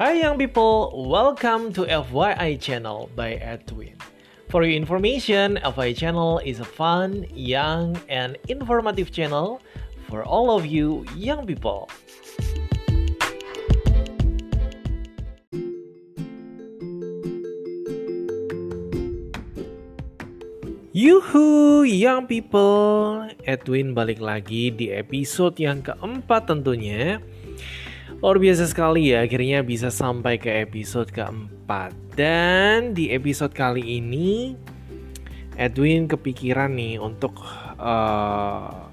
Hi young people, welcome to FYI channel by Edwin. For your information, FYI channel is a fun, young, and informative channel for all of you young people. Yuhu, young people! Edwin balik lagi di episode yang keempat tentunya. Luar biasa sekali ya, akhirnya bisa sampai ke episode keempat. Dan di episode kali ini, Edwin kepikiran nih untuk uh,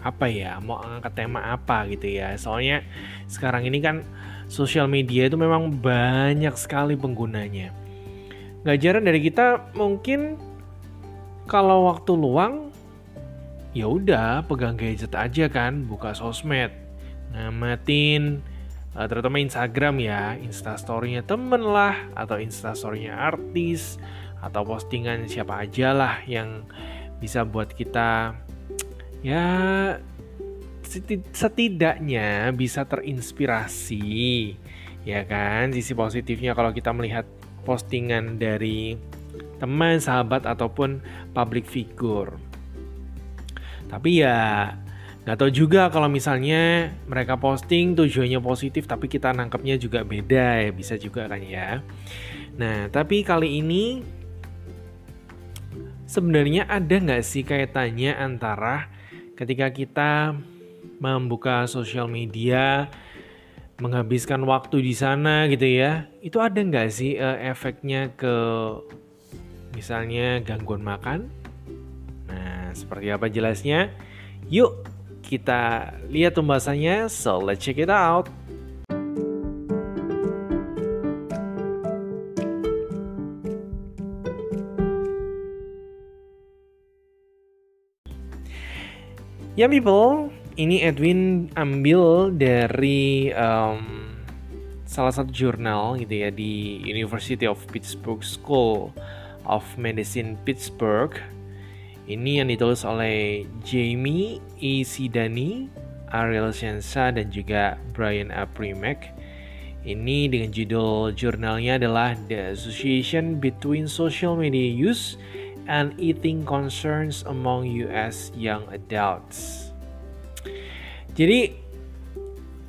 apa ya, mau angkat tema apa gitu ya. Soalnya sekarang ini kan sosial media itu memang banyak sekali penggunanya. Gak jarang dari kita mungkin kalau waktu luang ya udah pegang gadget aja kan, buka sosmed, ngamatin uh, terutama Instagram ya, instastorynya temen lah atau instastorynya artis atau postingan siapa aja lah yang bisa buat kita ya setidaknya bisa terinspirasi ya kan sisi positifnya kalau kita melihat postingan dari teman, sahabat ataupun public figure. Tapi ya nggak tahu juga kalau misalnya mereka posting tujuannya positif tapi kita nangkepnya juga beda ya bisa juga kan ya. Nah tapi kali ini sebenarnya ada nggak sih kaitannya antara ketika kita membuka sosial media menghabiskan waktu di sana gitu ya itu ada nggak sih uh, efeknya ke misalnya gangguan makan. Nah, seperti apa jelasnya? Yuk, kita lihat pembahasannya. So, let's check it out. Ya people, ini Edwin ambil dari um, salah satu jurnal gitu ya di University of Pittsburgh School of Medicine Pittsburgh. Ini yang ditulis oleh Jamie E. Sidani, Ariel Shensa, dan juga Brian A. Primack. Ini dengan judul jurnalnya adalah The Association Between Social Media Use and Eating Concerns Among US Young Adults. Jadi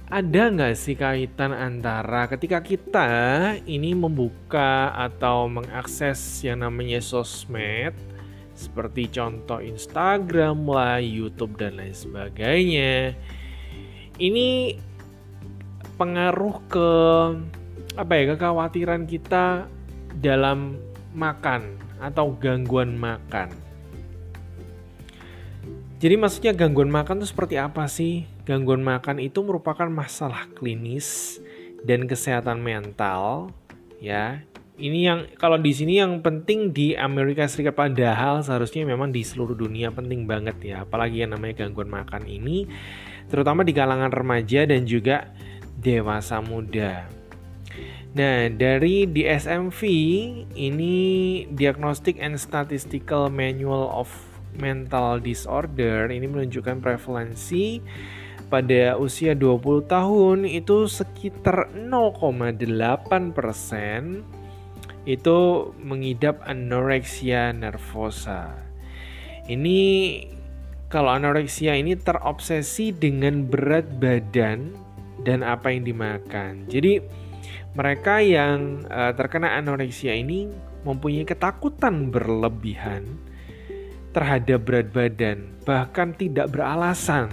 ada nggak sih kaitan antara ketika kita ini membuka atau mengakses yang namanya sosmed seperti contoh Instagram lah, YouTube dan lain sebagainya. Ini pengaruh ke apa ya kekhawatiran kita dalam makan atau gangguan makan. Jadi maksudnya gangguan makan itu seperti apa sih? Gangguan makan itu merupakan masalah klinis dan kesehatan mental, ya. Ini yang kalau di sini yang penting di Amerika Serikat padahal seharusnya memang di seluruh dunia penting banget ya, apalagi yang namanya gangguan makan ini terutama di kalangan remaja dan juga dewasa muda. Nah, dari DSMV ini Diagnostic and Statistical Manual of mental disorder. Ini menunjukkan prevalensi pada usia 20 tahun itu sekitar 0,8 persen itu mengidap anoreksia nervosa. Ini kalau anoreksia ini terobsesi dengan berat badan dan apa yang dimakan. Jadi mereka yang uh, terkena anoreksia ini mempunyai ketakutan berlebihan terhadap berat badan, bahkan tidak beralasan.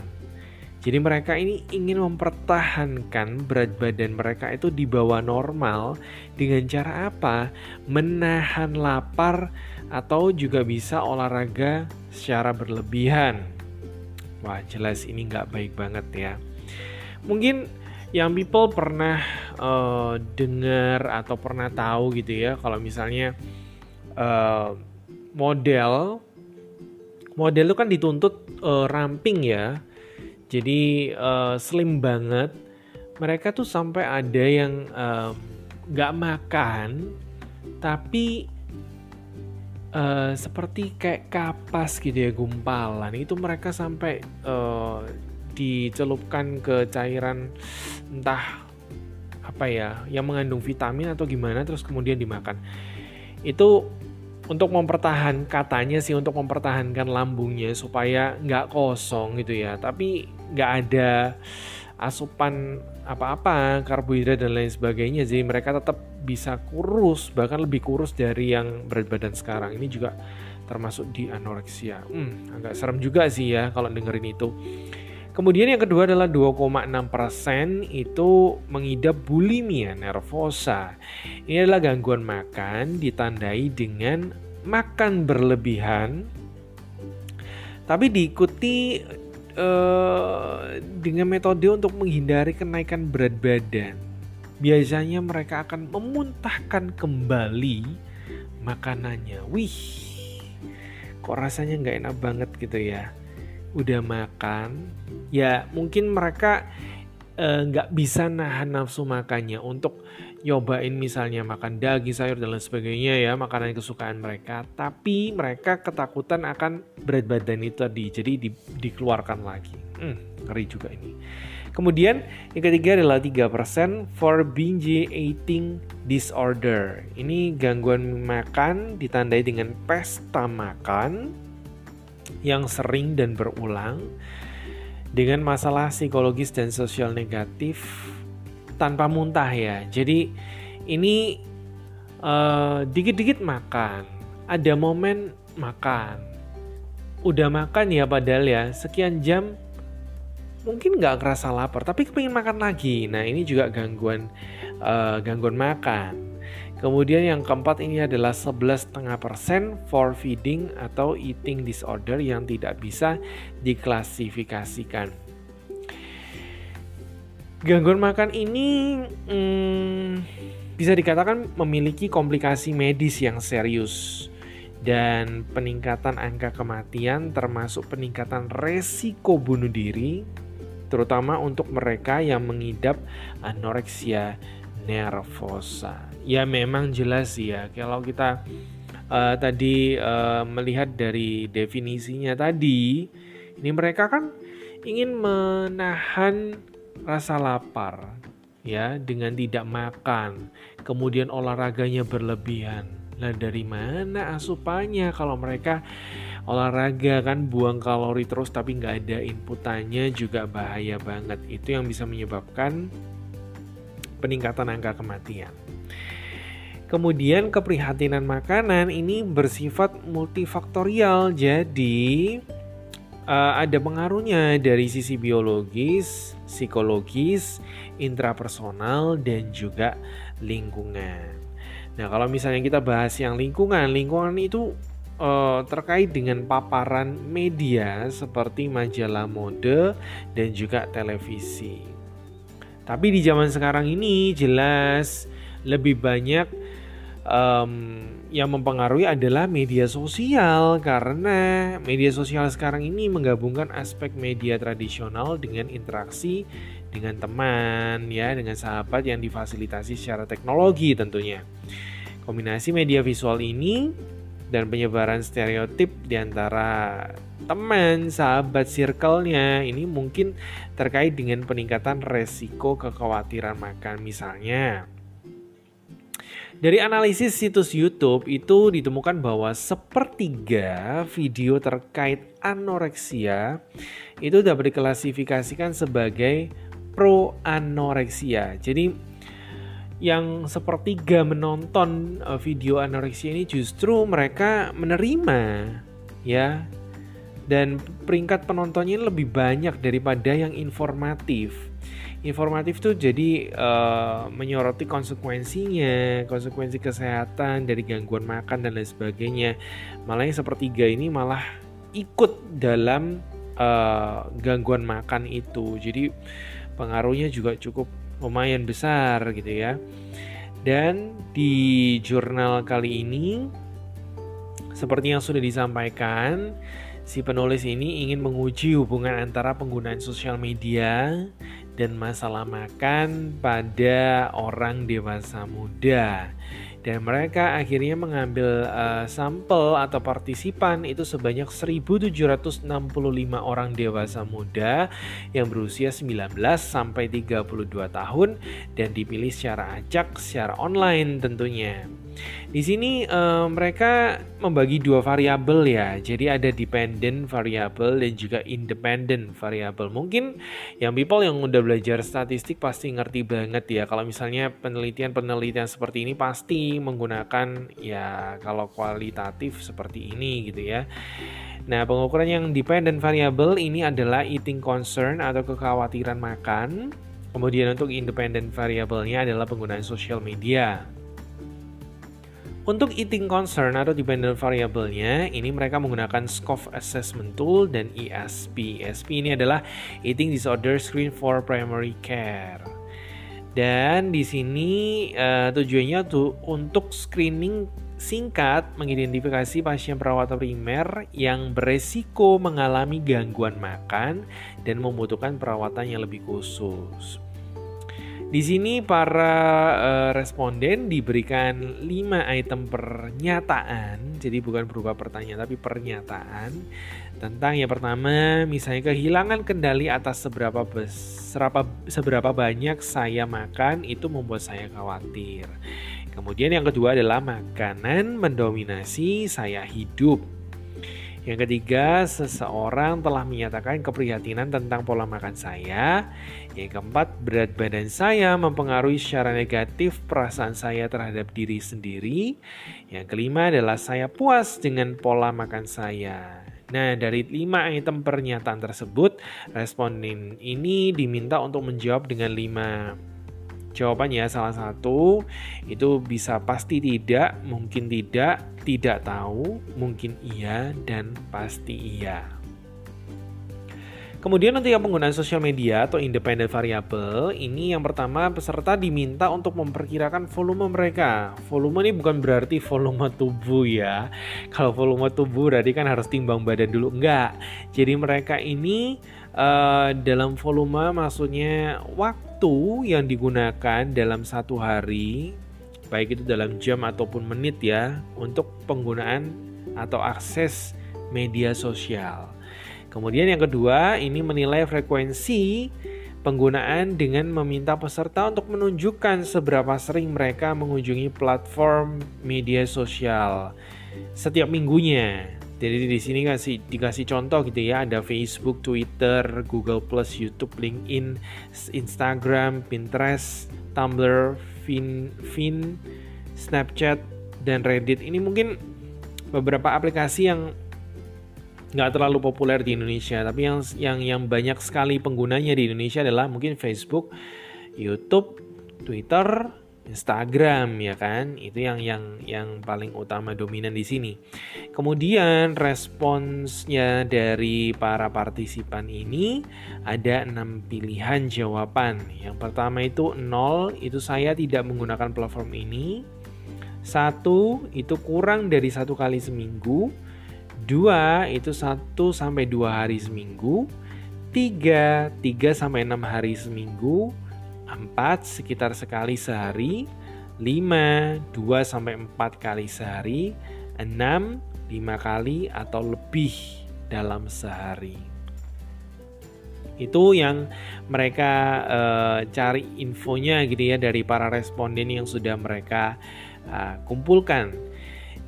Jadi mereka ini ingin mempertahankan berat badan mereka itu di bawah normal dengan cara apa? Menahan lapar atau juga bisa olahraga secara berlebihan. Wah jelas ini nggak baik banget ya. Mungkin yang people pernah uh, dengar atau pernah tahu gitu ya kalau misalnya uh, model model itu kan dituntut uh, ramping ya jadi uh, slim banget. Mereka tuh sampai ada yang nggak uh, makan tapi uh, seperti kayak kapas gitu ya gumpalan. Itu mereka sampai uh, dicelupkan ke cairan entah apa ya yang mengandung vitamin atau gimana terus kemudian dimakan. Itu untuk mempertahan katanya sih untuk mempertahankan lambungnya supaya nggak kosong gitu ya. Tapi nggak ada asupan apa-apa karbohidrat dan lain sebagainya jadi mereka tetap bisa kurus bahkan lebih kurus dari yang berat badan sekarang. Ini juga termasuk di anoreksia. Hmm, agak serem juga sih ya kalau dengerin itu. Kemudian yang kedua adalah 2,6% itu mengidap bulimia nervosa. Ini adalah gangguan makan ditandai dengan makan berlebihan tapi diikuti uh, dengan metode untuk menghindari kenaikan berat badan. Biasanya mereka akan memuntahkan kembali makanannya. Wih, kok rasanya nggak enak banget gitu ya udah makan ya mungkin mereka eh, nggak uh, bisa nahan nafsu makannya untuk nyobain misalnya makan daging sayur dan lain sebagainya ya makanan kesukaan mereka. Tapi mereka ketakutan akan berat badan itu tadi jadi di, dikeluarkan lagi. Hmm, ngeri juga ini. Kemudian yang ketiga adalah 3% for binge eating disorder. Ini gangguan makan ditandai dengan pesta makan yang sering dan berulang dengan masalah psikologis dan sosial negatif tanpa muntah ya. Jadi ini uh, dikit-dikit makan, ada momen makan, udah makan ya padahal ya sekian jam mungkin nggak kerasa lapar tapi kepingin makan lagi. Nah ini juga gangguan uh, gangguan makan. Kemudian yang keempat ini adalah 11,5% for feeding atau eating disorder yang tidak bisa diklasifikasikan. Gangguan makan ini hmm, bisa dikatakan memiliki komplikasi medis yang serius. Dan peningkatan angka kematian termasuk peningkatan resiko bunuh diri terutama untuk mereka yang mengidap anoreksia nervosa. Ya memang jelas ya kalau kita uh, tadi uh, melihat dari definisinya tadi ini mereka kan ingin menahan rasa lapar ya dengan tidak makan. Kemudian olahraganya berlebihan. Lah dari mana asupannya kalau mereka olahraga kan? Buang kalori terus tapi nggak ada inputannya juga bahaya banget. Itu yang bisa menyebabkan peningkatan angka kematian. Kemudian keprihatinan makanan ini bersifat multifaktorial, jadi uh, ada pengaruhnya dari sisi biologis, psikologis, intrapersonal, dan juga lingkungan. Nah, kalau misalnya kita bahas yang lingkungan, lingkungan itu uh, terkait dengan paparan media seperti majalah mode dan juga televisi. Tapi di zaman sekarang ini jelas lebih banyak um, yang mempengaruhi adalah media sosial karena media sosial sekarang ini menggabungkan aspek media tradisional dengan interaksi dengan teman ya dengan sahabat yang difasilitasi secara teknologi tentunya. Kombinasi media visual ini dan penyebaran stereotip di antara teman, sahabat, circle-nya ini mungkin terkait dengan peningkatan resiko kekhawatiran makan misalnya dari analisis situs YouTube itu ditemukan bahwa sepertiga video terkait anoreksia itu dapat diklasifikasikan sebagai pro anoreksia. Jadi yang sepertiga menonton e, video anoreksia ini justru mereka menerima ya dan peringkat penontonnya lebih banyak daripada yang informatif informatif tuh jadi uh, menyoroti konsekuensinya, konsekuensi kesehatan dari gangguan makan dan lain sebagainya. Malah yang sepertiga ini malah ikut dalam uh, gangguan makan itu. Jadi pengaruhnya juga cukup lumayan besar gitu ya. Dan di jurnal kali ini seperti yang sudah disampaikan, si penulis ini ingin menguji hubungan antara penggunaan sosial media dan masalah makan pada orang dewasa muda. dan mereka akhirnya mengambil uh, sampel atau partisipan itu sebanyak 1765 orang dewasa muda yang berusia 19 sampai 32 tahun dan dipilih secara acak secara online tentunya. Di sini uh, mereka membagi dua variabel ya. Jadi ada dependent variable dan juga independent variable. Mungkin yang people yang udah belajar statistik pasti ngerti banget ya. Kalau misalnya penelitian-penelitian seperti ini pasti menggunakan ya kalau kualitatif seperti ini gitu ya. Nah, pengukuran yang dependent variable ini adalah eating concern atau kekhawatiran makan. Kemudian untuk independent variable-nya adalah penggunaan social media. Untuk eating concern atau dependent variable-nya, ini mereka menggunakan SCOF Assessment Tool dan ESP. ESP ini adalah Eating Disorder Screen for Primary Care. Dan di sini uh, tujuannya tuh untuk screening singkat mengidentifikasi pasien perawatan primer yang beresiko mengalami gangguan makan dan membutuhkan perawatan yang lebih khusus. Di sini para uh, responden diberikan 5 item pernyataan, jadi bukan berupa pertanyaan tapi pernyataan tentang yang pertama misalnya kehilangan kendali atas seberapa seberapa, seberapa banyak saya makan itu membuat saya khawatir. Kemudian yang kedua adalah makanan mendominasi saya hidup. Yang ketiga, seseorang telah menyatakan keprihatinan tentang pola makan saya. Yang keempat, berat badan saya mempengaruhi secara negatif perasaan saya terhadap diri sendiri. Yang kelima adalah saya puas dengan pola makan saya. Nah, dari lima item pernyataan tersebut, responden ini diminta untuk menjawab dengan lima Jawabannya salah satu itu bisa pasti tidak, mungkin tidak, tidak tahu, mungkin iya, dan pasti iya. Kemudian untuk yang penggunaan sosial media atau independent variable, ini yang pertama peserta diminta untuk memperkirakan volume mereka. Volume ini bukan berarti volume tubuh ya. Kalau volume tubuh berarti kan harus timbang badan dulu. Enggak. Jadi mereka ini uh, dalam volume maksudnya waktu yang digunakan dalam satu hari baik itu dalam jam ataupun menit ya untuk penggunaan atau akses media sosial. Kemudian yang kedua ini menilai frekuensi penggunaan dengan meminta peserta untuk menunjukkan seberapa sering mereka mengunjungi platform media sosial setiap minggunya. Jadi di sini kasih dikasih contoh gitu ya, ada Facebook, Twitter, Google Plus, YouTube, LinkedIn, Instagram, Pinterest, Tumblr, Fin, Fin, Snapchat, dan Reddit. Ini mungkin beberapa aplikasi yang nggak terlalu populer di Indonesia, tapi yang yang yang banyak sekali penggunanya di Indonesia adalah mungkin Facebook, YouTube, Twitter, Instagram ya kan? Itu yang yang yang paling utama dominan di sini. Kemudian responsnya dari para partisipan ini ada enam pilihan jawaban. Yang pertama itu nol itu saya tidak menggunakan platform ini. Satu itu kurang dari satu kali seminggu. Dua itu satu sampai dua hari seminggu. Tiga tiga sampai enam hari seminggu 4 sekitar sekali sehari, 5 2 sampai 4 kali sehari, 6 5 kali atau lebih dalam sehari. Itu yang mereka uh, cari infonya gitu ya dari para responden yang sudah mereka uh, kumpulkan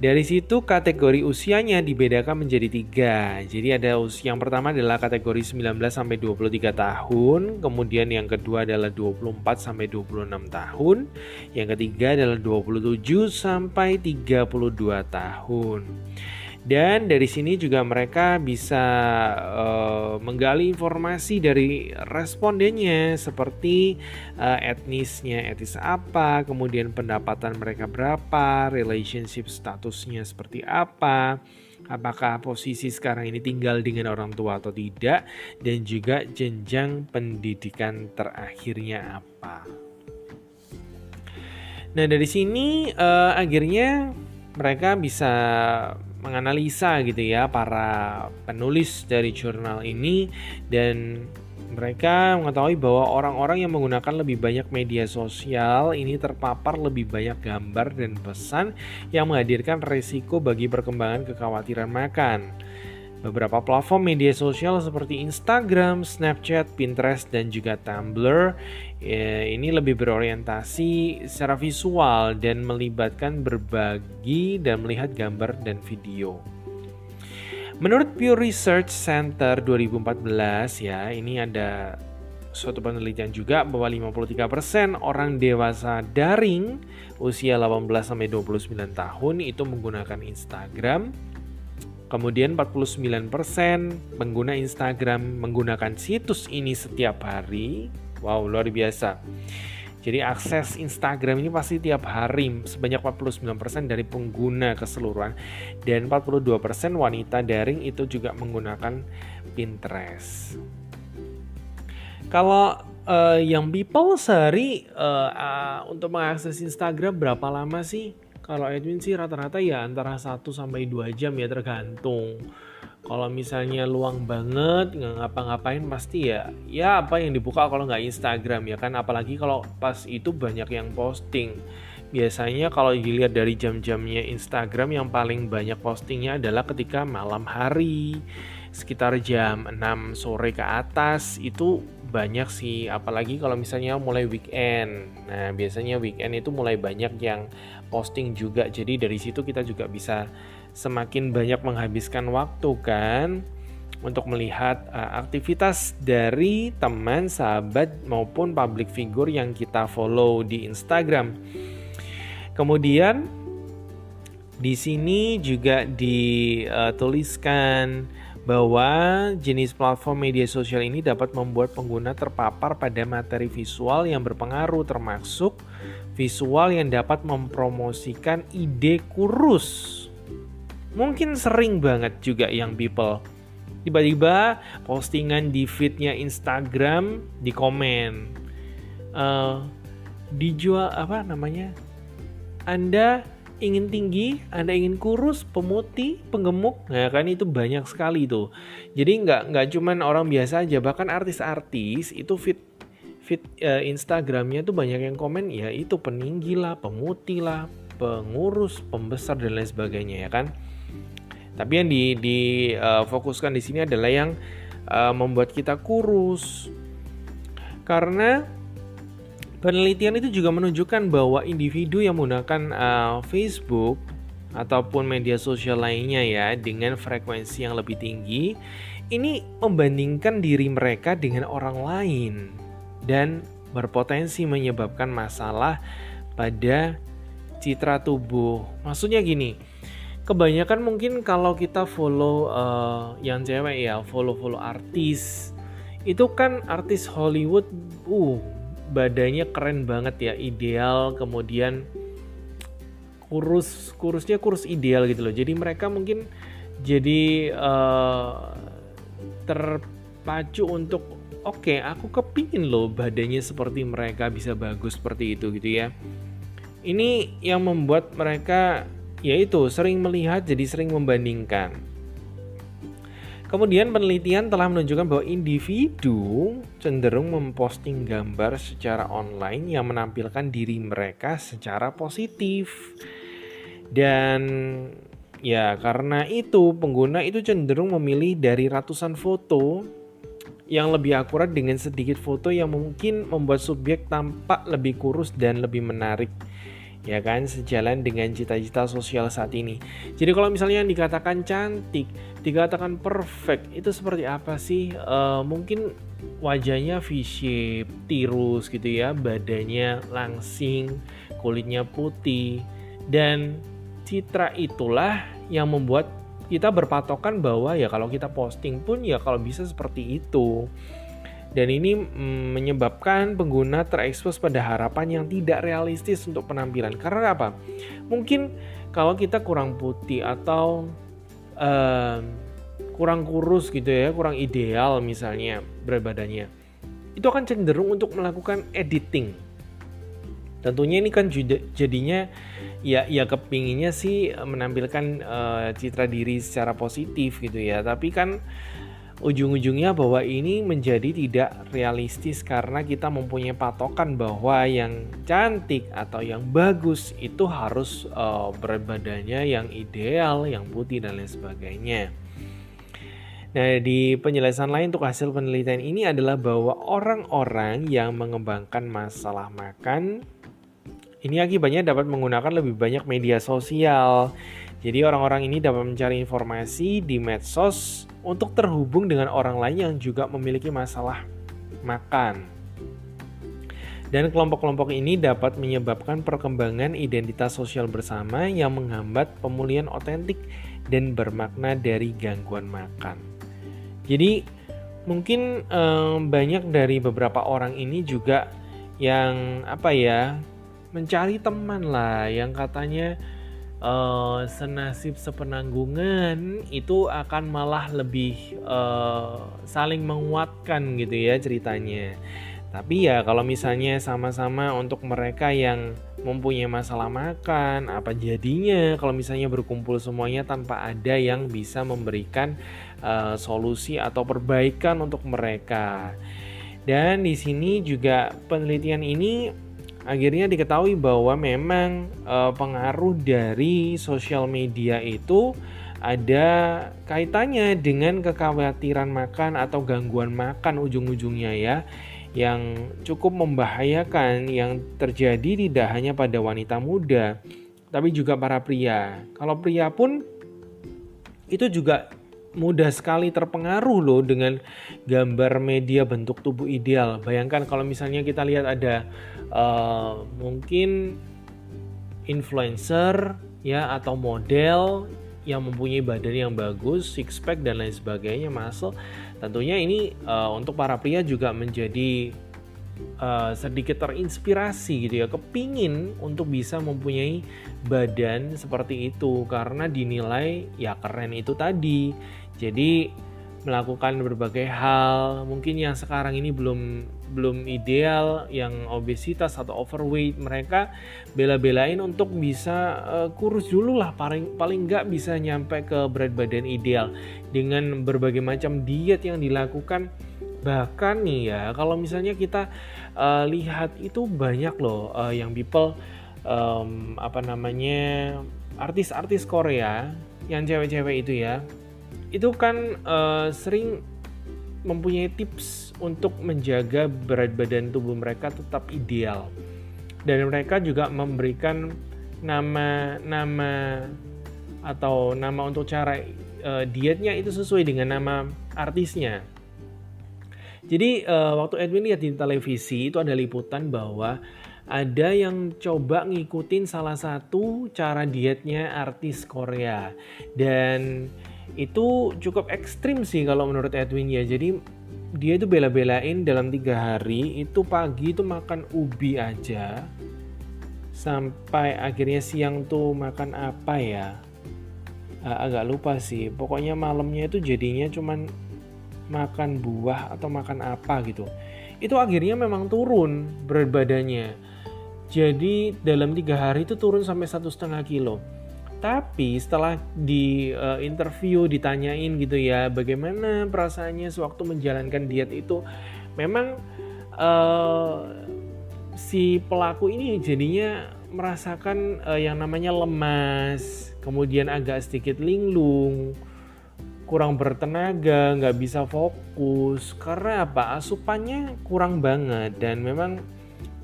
dari situ kategori usianya dibedakan menjadi tiga. Jadi ada usia yang pertama adalah kategori 19 sampai 23 tahun, kemudian yang kedua adalah 24 sampai 26 tahun, yang ketiga adalah 27 sampai 32 tahun. Dan dari sini juga mereka bisa uh, menggali informasi dari respondennya seperti uh, etnisnya, etnis apa, kemudian pendapatan mereka berapa, relationship statusnya seperti apa, apakah posisi sekarang ini tinggal dengan orang tua atau tidak, dan juga jenjang pendidikan terakhirnya apa. Nah dari sini uh, akhirnya mereka bisa menganalisa gitu ya para penulis dari jurnal ini dan Mereka mengetahui bahwa orang-orang yang menggunakan lebih banyak media sosial ini terpapar lebih banyak gambar dan pesan yang menghadirkan resiko bagi perkembangan kekhawatiran makan. Beberapa platform media sosial seperti Instagram, Snapchat, Pinterest, dan juga Tumblr ya, ini lebih berorientasi secara visual dan melibatkan berbagi dan melihat gambar dan video. Menurut Pew Research Center 2014 ya, ini ada suatu penelitian juga bahwa 53% orang dewasa daring usia 18 sampai 29 tahun itu menggunakan Instagram. Kemudian 49% pengguna Instagram menggunakan situs ini setiap hari. Wow, luar biasa. Jadi akses Instagram ini pasti tiap hari sebanyak 49% dari pengguna keseluruhan dan 42% wanita daring itu juga menggunakan Pinterest. Kalau uh, yang people sehari uh, uh, untuk mengakses Instagram berapa lama sih? Kalau Edwin sih rata-rata ya antara 1 sampai 2 jam ya tergantung kalau misalnya luang banget nggak ngapa-ngapain pasti ya ya apa yang dibuka kalau nggak Instagram ya kan? Apalagi kalau pas itu banyak yang posting. Biasanya kalau dilihat dari jam-jamnya Instagram yang paling banyak postingnya adalah ketika malam hari sekitar jam 6 sore ke atas itu banyak sih. Apalagi kalau misalnya mulai weekend. Nah biasanya weekend itu mulai banyak yang posting juga. Jadi dari situ kita juga bisa semakin banyak menghabiskan waktu kan untuk melihat uh, aktivitas dari teman, sahabat maupun public figure yang kita follow di Instagram. Kemudian di sini juga dituliskan bahwa jenis platform media sosial ini dapat membuat pengguna terpapar pada materi visual yang berpengaruh termasuk visual yang dapat mempromosikan ide kurus mungkin sering banget juga yang people tiba-tiba postingan di feednya Instagram di komen uh, dijual apa namanya Anda ingin tinggi, Anda ingin kurus, pemutih, penggemuk, nah kan itu banyak sekali tuh. Jadi nggak nggak cuman orang biasa aja, bahkan artis-artis itu fit fit uh, Instagramnya tuh banyak yang komen ya itu peninggi lah, pemutih lah, pengurus, pembesar dan lain sebagainya ya kan. Tapi yang difokuskan di, uh, di sini adalah yang uh, membuat kita kurus. Karena penelitian itu juga menunjukkan bahwa individu yang menggunakan uh, Facebook ataupun media sosial lainnya ya dengan frekuensi yang lebih tinggi ini membandingkan diri mereka dengan orang lain dan berpotensi menyebabkan masalah pada citra tubuh. Maksudnya gini, kebanyakan mungkin kalau kita follow uh, yang cewek ya follow follow artis itu kan artis Hollywood uh badannya keren banget ya ideal kemudian kurus kurusnya kurus ideal gitu loh. Jadi mereka mungkin jadi uh, terpacu untuk oke okay, aku kepingin loh badannya seperti mereka bisa bagus seperti itu gitu ya. Ini yang membuat mereka yaitu sering melihat jadi sering membandingkan. Kemudian penelitian telah menunjukkan bahwa individu cenderung memposting gambar secara online yang menampilkan diri mereka secara positif. Dan ya karena itu pengguna itu cenderung memilih dari ratusan foto yang lebih akurat dengan sedikit foto yang mungkin membuat subjek tampak lebih kurus dan lebih menarik ya kan sejalan dengan cita-cita sosial saat ini. Jadi kalau misalnya yang dikatakan cantik, dikatakan perfect, itu seperti apa sih? Uh, mungkin wajahnya V-shape, tirus gitu ya, badannya langsing, kulitnya putih, dan citra itulah yang membuat kita berpatokan bahwa ya kalau kita posting pun ya kalau bisa seperti itu dan ini mm, menyebabkan pengguna terekspos pada harapan yang tidak realistis untuk penampilan. Karena apa? Mungkin kalau kita kurang putih atau uh, kurang kurus gitu ya, kurang ideal misalnya berat badannya, itu akan cenderung untuk melakukan editing. Tentunya ini kan jadinya ya ya kepinginnya sih menampilkan uh, citra diri secara positif gitu ya, tapi kan ujung-ujungnya bahwa ini menjadi tidak realistis karena kita mempunyai patokan bahwa yang cantik atau yang bagus itu harus uh, berat badannya yang ideal, yang putih dan lain sebagainya. Nah, di penjelasan lain untuk hasil penelitian ini adalah bahwa orang-orang yang mengembangkan masalah makan ini akibatnya dapat menggunakan lebih banyak media sosial. Jadi orang-orang ini dapat mencari informasi di medsos untuk terhubung dengan orang lain yang juga memiliki masalah makan. Dan kelompok-kelompok ini dapat menyebabkan perkembangan identitas sosial bersama yang menghambat pemulihan otentik dan bermakna dari gangguan makan. Jadi mungkin um, banyak dari beberapa orang ini juga yang apa ya mencari teman lah yang katanya uh, senasib sepenanggungan itu akan malah lebih uh, saling menguatkan gitu ya ceritanya. Tapi ya kalau misalnya sama-sama untuk mereka yang mempunyai masalah makan, apa jadinya kalau misalnya berkumpul semuanya tanpa ada yang bisa memberikan uh, solusi atau perbaikan untuk mereka. Dan di sini juga penelitian ini akhirnya diketahui bahwa memang uh, pengaruh dari sosial media itu ada kaitannya dengan kekhawatiran makan atau gangguan makan ujung-ujungnya ya yang cukup membahayakan yang terjadi tidak hanya pada wanita muda, tapi juga para pria. Kalau pria pun itu juga mudah sekali terpengaruh loh dengan gambar media bentuk tubuh ideal. Bayangkan kalau misalnya kita lihat ada uh, mungkin influencer ya atau model yang mempunyai badan yang bagus, six pack dan lain sebagainya masuk Tentunya ini uh, untuk para pria juga menjadi uh, sedikit terinspirasi gitu ya, kepingin untuk bisa mempunyai badan seperti itu karena dinilai ya keren itu tadi. Jadi melakukan berbagai hal. Mungkin yang sekarang ini belum belum ideal yang obesitas atau overweight. Mereka bela-belain untuk bisa uh, kurus dulu lah. Paling paling nggak bisa nyampe ke berat badan ideal. Dengan berbagai macam diet yang dilakukan. Bahkan nih ya kalau misalnya kita uh, lihat itu banyak loh uh, yang people um, apa namanya artis-artis Korea yang cewek-cewek itu ya itu kan uh, sering mempunyai tips untuk menjaga berat badan tubuh mereka tetap ideal dan mereka juga memberikan nama-nama atau nama untuk cara uh, dietnya itu sesuai dengan nama artisnya. Jadi uh, waktu Edwin lihat di televisi itu ada liputan bahwa ada yang coba ngikutin salah satu cara dietnya artis Korea dan itu cukup ekstrim sih kalau menurut Edwin ya. Jadi dia itu bela-belain dalam tiga hari itu pagi itu makan ubi aja sampai akhirnya siang tuh makan apa ya? Agak lupa sih. Pokoknya malamnya itu jadinya cuman makan buah atau makan apa gitu. Itu akhirnya memang turun berat badannya. Jadi dalam tiga hari itu turun sampai satu setengah kilo tapi setelah di uh, interview ditanyain gitu ya, bagaimana perasaannya sewaktu menjalankan diet itu, memang uh, si pelaku ini jadinya merasakan uh, yang namanya lemas, kemudian agak sedikit linglung, kurang bertenaga, nggak bisa fokus karena apa? Asupannya kurang banget dan memang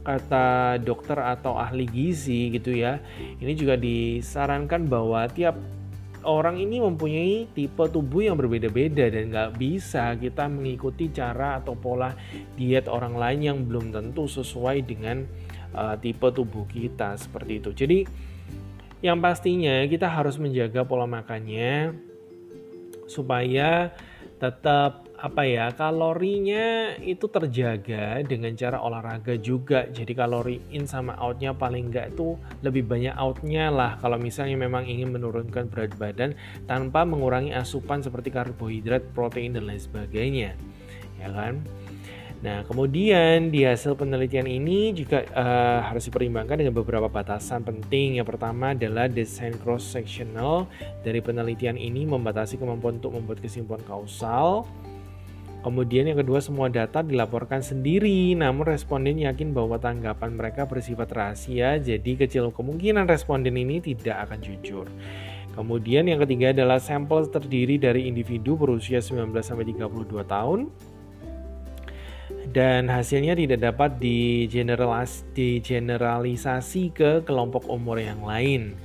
kata dokter atau ahli gizi gitu ya ini juga disarankan bahwa tiap orang ini mempunyai tipe tubuh yang berbeda-beda dan nggak bisa kita mengikuti cara atau pola diet orang lain yang belum tentu sesuai dengan uh, tipe tubuh kita seperti itu. Jadi yang pastinya kita harus menjaga pola makannya supaya tetap apa ya kalorinya itu terjaga dengan cara olahraga juga. Jadi kalori in sama outnya paling enggak itu lebih banyak outnya lah. Kalau misalnya memang ingin menurunkan berat badan tanpa mengurangi asupan seperti karbohidrat protein dan lain sebagainya. Ya kan? Nah, kemudian di hasil penelitian ini juga uh, harus dipertimbangkan dengan beberapa batasan penting. Yang pertama adalah desain cross sectional dari penelitian ini membatasi kemampuan untuk membuat kesimpulan kausal Kemudian yang kedua semua data dilaporkan sendiri, namun responden yakin bahwa tanggapan mereka bersifat rahasia, jadi kecil kemungkinan responden ini tidak akan jujur. Kemudian yang ketiga adalah sampel terdiri dari individu berusia 19-32 tahun, dan hasilnya tidak dapat digeneralisasi ke kelompok umur yang lain.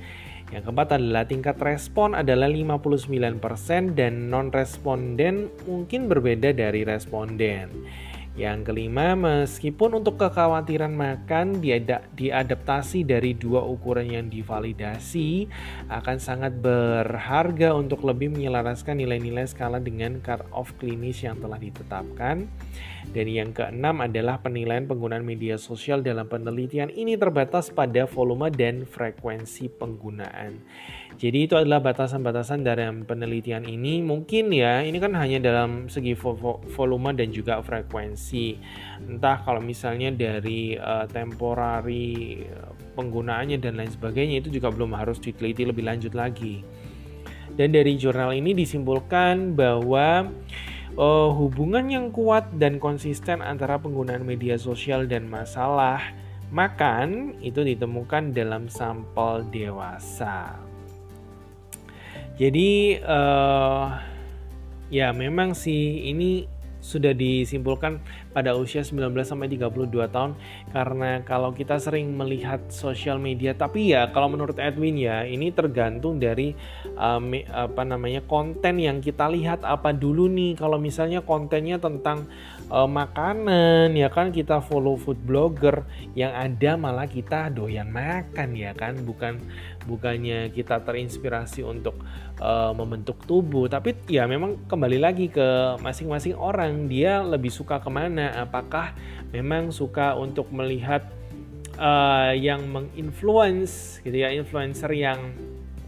Yang keempat adalah tingkat respon adalah 59% dan non-responden mungkin berbeda dari responden. Yang kelima, meskipun untuk kekhawatiran makan diadaptasi dari dua ukuran yang divalidasi, akan sangat berharga untuk lebih menyelaraskan nilai-nilai skala dengan cut-off klinis yang telah ditetapkan. Dan yang keenam adalah penilaian penggunaan media sosial dalam penelitian ini terbatas pada volume dan frekuensi penggunaan. Jadi itu adalah batasan-batasan dalam penelitian ini. Mungkin ya, ini kan hanya dalam segi volume dan juga frekuensi. Entah kalau misalnya dari uh, temporary eh, penggunaannya dan lain sebagainya itu juga belum harus diteliti lebih lanjut lagi. Dan dari jurnal ini disimpulkan bahwa uh, hubungan yang kuat dan konsisten antara penggunaan media sosial dan masalah makan itu ditemukan dalam sampel dewasa. Jadi uh, ya memang sih ini sudah disimpulkan pada usia 19 sampai 32 tahun. Karena kalau kita sering melihat sosial media tapi ya kalau menurut Edwin ya ini tergantung dari um, apa namanya konten yang kita lihat. Apa dulu nih kalau misalnya kontennya tentang uh, makanan ya kan kita follow food blogger yang ada malah kita doyan makan ya kan? Bukan bukannya kita terinspirasi untuk uh, membentuk tubuh tapi ya memang kembali lagi ke masing-masing orang. Dia lebih suka ke mana? Apakah memang suka untuk melihat uh, yang menginfluence gitu ya influencer yang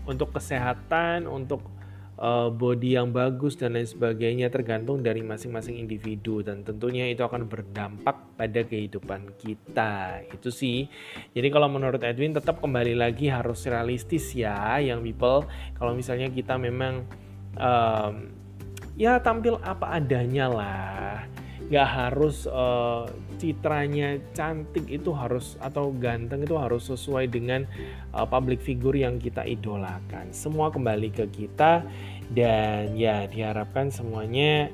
untuk kesehatan untuk uh, body yang bagus dan lain sebagainya tergantung dari masing-masing individu dan tentunya itu akan berdampak pada kehidupan kita. Itu sih. Jadi kalau menurut Edwin tetap kembali lagi harus realistis ya yang people. Kalau misalnya kita memang um, ya tampil apa adanya lah. Nggak harus uh, citranya cantik itu harus atau ganteng itu harus sesuai dengan uh, public figure yang kita idolakan. Semua kembali ke kita dan ya diharapkan semuanya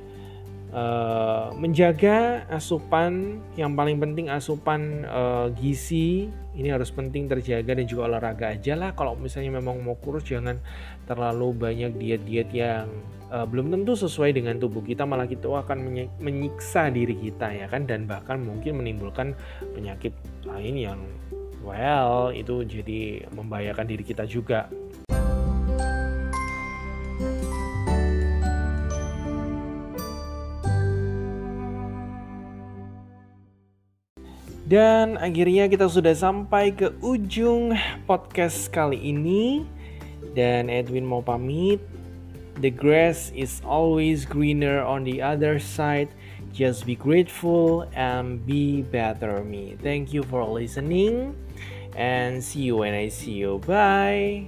uh, menjaga asupan yang paling penting asupan uh, gizi. Ini harus penting terjaga dan juga olahraga aja lah. Kalau misalnya memang mau kurus jangan terlalu banyak diet-diet yang uh, belum tentu sesuai dengan tubuh kita. Malah kita akan menyiksa diri kita ya kan? Dan bahkan mungkin menimbulkan penyakit lain yang well itu jadi membahayakan diri kita juga Dan akhirnya kita sudah sampai ke ujung podcast kali ini. Dan Edwin mau pamit. The grass is always greener on the other side. Just be grateful and be better me. Thank you for listening and see you when I see you. Bye.